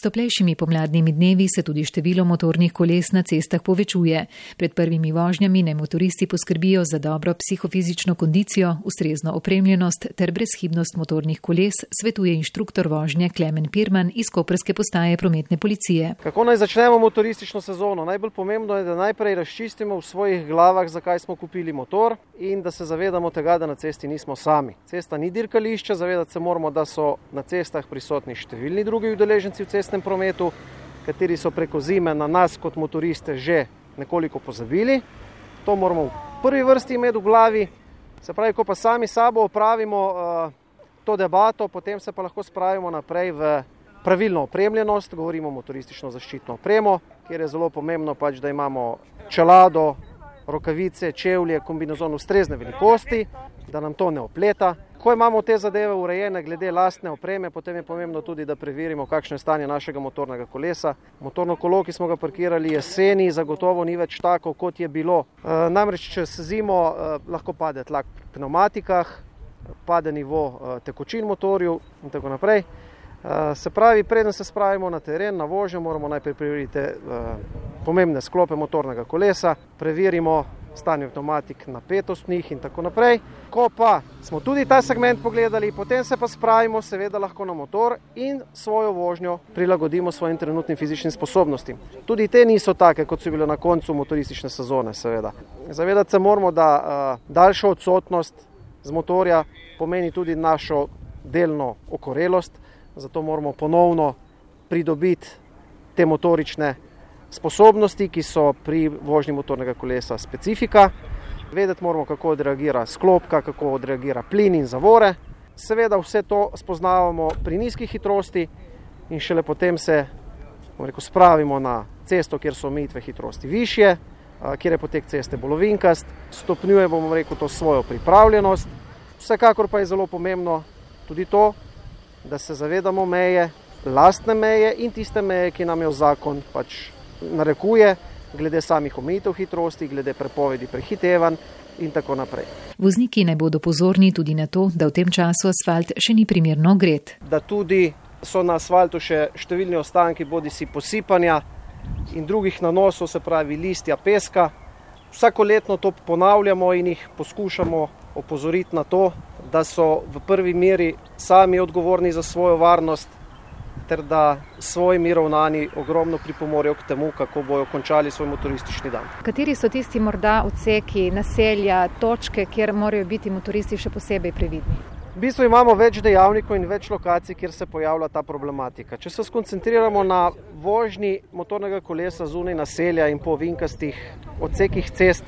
S toplejšimi pomladnimi dnevi se tudi število motornih koles na cestah povečuje. Pred prvimi vožnjami naj motoristi poskrbijo za dobro psihofizično kondicijo, ustrezno opremljenost ter brezhibnost motornih koles, svetuje inštruktor vožnje Klemen Pirman iz Koperske postaje prometne policije. Kako naj začnemo motoristično sezono? Najbolj pomembno je, da najprej razčistimo v svojih glavah, zakaj smo kupili motor in da se zavedamo tega, da na cesti nismo sami. Cesta ni dirkališče, zavedati se moramo, da so na cestah prisotni številni drugi udeleženci v cestnem prometu, kateri so preko zime na nas kot motoriste že nekoliko pozabili. To moramo v prvi vrsti imeti v glavi. Se pravi, ko pa sami sabo opravimo uh, to debato, potem se pa lahko spravimo naprej v pravilno opremljenost, govorimo o motoristično zaščitno opremo, kjer je zelo pomembno pač, da imamo čelado, rokavice, čevlje, kombinezon ustrezne velikosti, da nam to ne opleta. Ko imamo te zadeve urejene glede lastne opreme, potem je pomembno tudi, da preverimo, kakšno je stanje našega motornega kolesa. Motorno kolo, ki smo ga parkirali jeseni, zagotovo ni več tako, kot je bilo. E, namreč čez zimo e, lahko pade tlak v pneumatikah, pade nivo e, tekočin motorju in tako naprej. E, se pravi, preden se spravimo na teren, na vožnjo, moramo najprej preveriti e, pomembne sklope motornega kolesa, preverimo stanje pneumatik, napetost njih in tako naprej. Ko pa smo tudi ta segment pogledali, potem se pa spravimo seveda lahko na motor in svojo vožnjo prilagodimo svojim trenutnim fizičnim sposobnostim. Tudi te niso take, kot so bile na koncu motoristične sezone, seveda. Zavedati se moramo, da uh, daljša odsotnost z motorja pomeni tudi našo delno okorelost, zato moramo ponovno pridobiti te motorične sposobnosti, ki so pri vožnji motornega kolesa specifika. Vedeti moramo, kako odreagira sklopka, kako odreagira plin in zavore. Seveda vse to spoznavamo pri nizki hitrosti in šele potem se rekel, spravimo na cesto, kjer so omejitve hitrosti više, kjer je potek ceste bolovinkast, stopnjuje bomo rekel to svojo pripravljenost. Vsekakor pa je zelo pomembno tudi to, da se zavedamo meje, lastne meje in tiste meje, ki nam jo zakon pač narekuje, glede samih omejitev hitrosti, glede prepovedi prehitevanj in tako naprej. Vozniki naj bodo pozorni tudi na to, da v tem času asfalt še ni primerno gret. Da tudi so na asfaltu še številni ostanki, bodi si posipanja in drugih nanosov, se pravi listja, peska. Vsako letno to ponavljamo in jih poskušamo opozoriti na to, da so v prvi meri sami odgovorni za svojo varnost ter da s svojimi ravnanji ogromno pripomorijo k temu, kako bojo končali svoj motoristični dan. Kateri so tisti morda odseki, naselja, točke, kjer morajo biti motoristi še posebej previdni? V bistvu imamo več dejavnikov in več lokacij, kjer se pojavlja ta problematika. Če se skoncentriramo na vožnji motornega kolesa zunaj naselja in po vinkastih odsekih cest,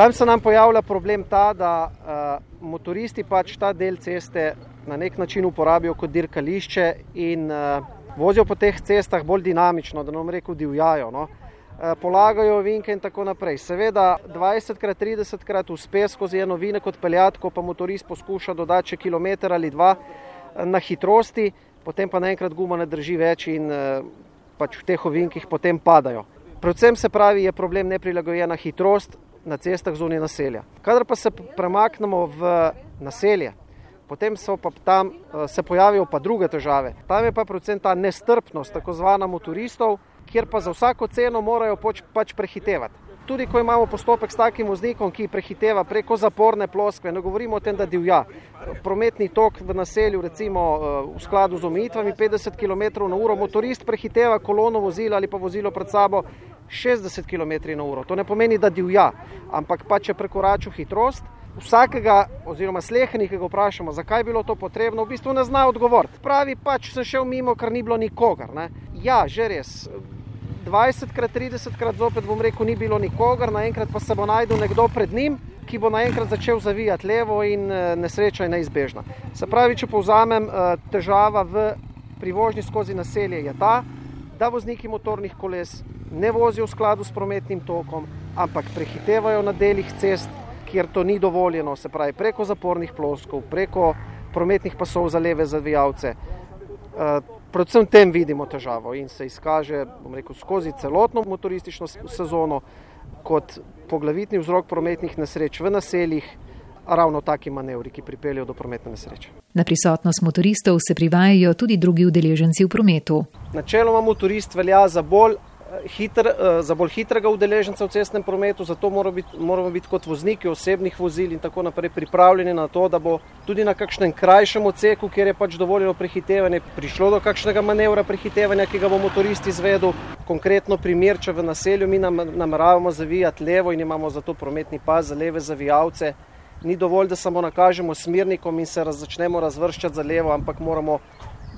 tam se nam pojavlja problem ta, da uh, motoristi pač ta del ceste na nek način uporabijo kot dirkališče in uh, vozijo po teh cestah bolj dinamično, da nam reko divjajo. No? Uh, polagajo vinke in tako naprej. Seveda 20krat, 30krat uspe skozi eno vine kot peljatko, pa motorist poskuša dodati še kilometr ali dva uh, na hitrosti, potem pa naenkrat guma ne drži več in pač v teh ovinkih potem padajo. Predvsem se pravi, je problem neprilagojena hitrost na cestah zunaj naselja. Kadar pa se premaknemo v naselje, potem so pa tam eh, se pojavijo pa druge težave. Tam je pa predvsem ta nestrpnost, tako zvana motoristov, kjer pa za vsako ceno morajo pač, prehitevati. Tudi ko imamo postopek s takim voznikom, ki prehiteva preko zaporne ploskve, ne govorimo o tem, da divja. Prometni tok v naselju, recimo eh, v skladu z omejitvami 50 km/h, motorist prehiteva kolono vozila ali pa vozilo pred sabo 60 km/h. To ne pomeni, da divja, ampak pa če prekoraču hitrost, vsakega, oziroma slehenika, ki ga vprašamo, zakaj je bilo to potrebno, v bistvu ne zna odgovoriti. Pravi pač, sem šel mimo, ker ni bilo nikogar. Ne? Ja, že res. 20krat, 30krat zopet bom rekel, ni bilo nikogar, naenkrat pa se bo najdel nekdo pred njim, ki bo naenkrat začel zavijati levo in eh, nesreča je neizbežna. Se pravi, če povzamem, eh, težava v privožnji skozi naselje je ta, da vozniki motornih koles ne vozijo v skladu s prometnim tokom, ampak prehitevajo na delih cest, kjer to ni dovoljeno, se pravi preko zapornih ploskov, preko prometnih pasov za leve zavijalce. Eh, predvsem tem vidimo težavo in se izkaže rekel, skozi celotno motoristično sezono kot poglavitni vzrok prometnih nesreč v naseljih ravno taki manevri, ki pripeljajo do prometne nesreče. Na prisotnost motoristov se privajajo tudi drugi udeleženci v prometu. Načeloma motorist velja za bolj hiter, eh, za bolj hitrega udeleženca v cestnem prometu, zato moramo biti, moramo biti kot vozniki osebnih vozil in tako naprej pripravljeni na to, da bo tudi na kakšnem krajšem odseku, kjer je pač dovoljeno prehitevanje, prišlo do kakšnega manevra prehitevanja, ki ga bo motorist izvedel. Konkretno primer, če v naselju mi nameravamo zavijati levo in imamo za to prometni pas za leve zavijalce, ni dovolj, da samo nakažemo smernikom in se raz, začnemo razvrščati za levo, ampak moramo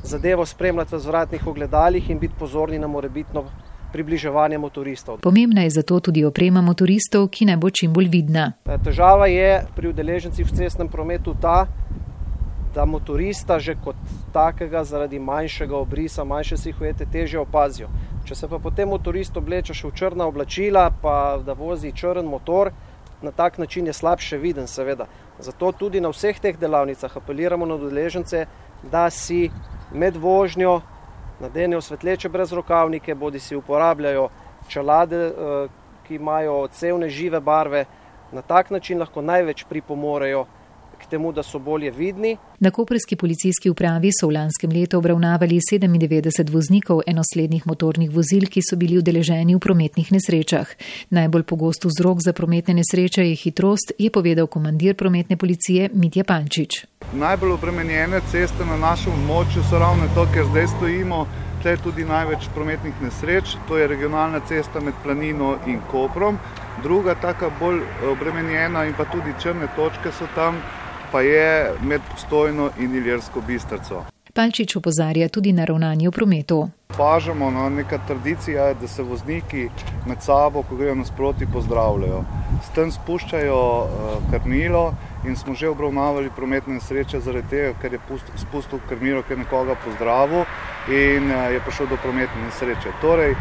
zadevo spremljati v zvratnih ogledalih in biti pozorni na morebitno približevanje motoristov. Pomembna je zato tudi oprema motoristov, ki naj bo čim bolj vidna. E, težava je pri udeležencih v cestnem prometu ta, da motorista že kot takega zaradi manjšega obrisa, manjše sihujete, teže opazijo. Če se pa potem motorist obleče še v črna oblačila, pa da vozi črn motor, na tak način je slabše viden, seveda. Zato tudi na vseh teh delavnicah apeliramo na udeležence, da si med vožnjo nadenejo svetleče brezrokavnike, bodi si uporabljajo čelade, eh, ki imajo odsevne žive barve, na tak način lahko največ pripomorejo k temu, da so bolje vidni. Na Koperski policijski upravi so v lanskem letu obravnavali 97 voznikov enoslednih motornih vozil, ki so bili udeleženi v prometnih nesrečah. Najbolj pogost vzrok za prometne nesreče je hitrost, je povedal komandir prometne policije Mitja Pančič. Najbolj obremenjene ceste na našem območju so ravno to, ker zdaj stojimo. Tle je tudi največ prometnih nesreč, to je regionalna cesta med Planino in Koprom. Druga, taka bolj obremenjena in pa tudi črne točke so tam, pa je med Postojno in Iljersko bistrco. Palčič opozarja tudi na ravnanje v prometu. Pažamo, no, neka tradicija je, da se vozniki med sabo, ko grejo nasproti, pozdravljajo. S tem spuščajo uh, krmilo in smo že obravnavali prometne nesreče zaradi tega, ker je spustil krmilo, ker je nekoga pozdravil in uh, je prišel do prometne nesreče. Torej,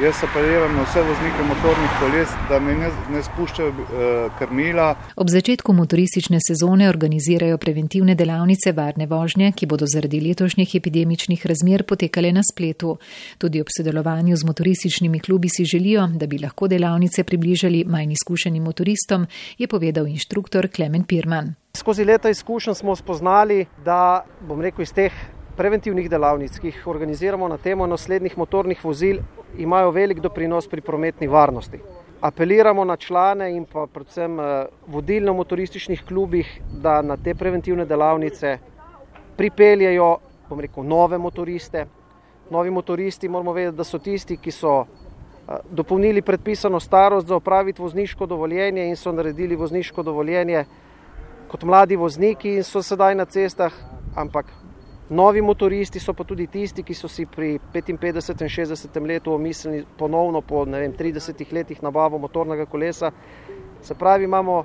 Jaz apeliram na vse voznike motornih koles, da ne, ne spuščajo uh, krmila. Ob začetku motoristične sezone organizirajo preventivne delavnice varne vožnje, ki bodo zaradi letošnjih epidemičnih razmer potekale na spletu. Tudi ob sodelovanju z motorističnimi klubi si želijo, da bi lahko delavnice približali manj izkušenim motoristom, je povedal inštruktor Klemen Pirman. Skozi leta izkušenj smo spoznali, da bom rekel iz teh preventivnih delavnic, ki jih organiziramo na temo naslednjih motornih vozil, imajo velik doprinos pri prometni varnosti. Apeliramo na člane in pa predvsem eh, vodilno motorističnih klubih, da na te preventivne delavnice pripeljejo, rekel, nove motoriste. Novi motoristi moramo vedeti, da so tisti, ki so eh, dopolnili predpisano starost za opraviti vozniško dovoljenje in so naredili vozniško dovoljenje kot mladi vozniki in so sedaj na cestah, ampak Novi motoristi so pa tudi tisti, ki so si pri 55 in 60 letu omislili ponovno po vem, 30 letih nabavo motornega kolesa. Se pravi, imamo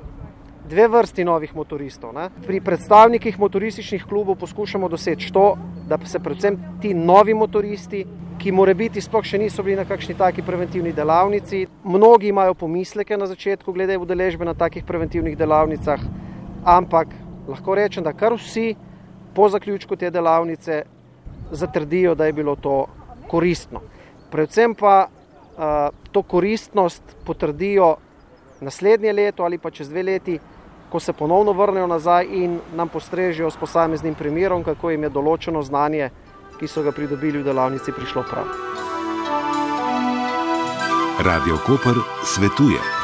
dve vrsti novih motoristov. Ne? Pri predstavnikih motorističnih klubov poskušamo doseči to, da se predvsem ti novi motoristi, ki more biti sploh še niso bili na kakšni taki preventivni delavnici, mnogi imajo pomisleke na začetku glede udeležbe na takih preventivnih delavnicah, ampak lahko rečem, da kar vsi po zaključku te delavnice zatrdijo, da je bilo to koristno. Predvsem pa uh, to koristnost potrdijo naslednje leto ali pa čez dve leti, ko se ponovno vrnejo nazaj in nam postrežijo s posameznim primerom, kako jim je določeno znanje, ki so ga pridobili v delavnici, prišlo prav. Radio Koper svetuje.